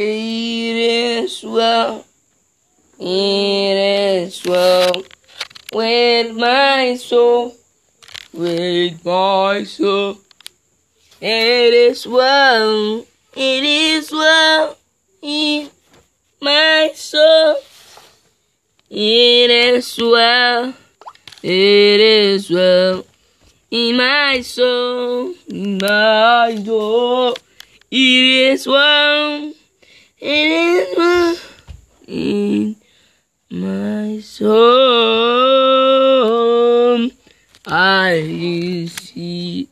It is well. It is well with my soul. With my soul. It is well. It is well in my soul. It is well. It is well in my soul. In my soul. It is well it is in my soul. I see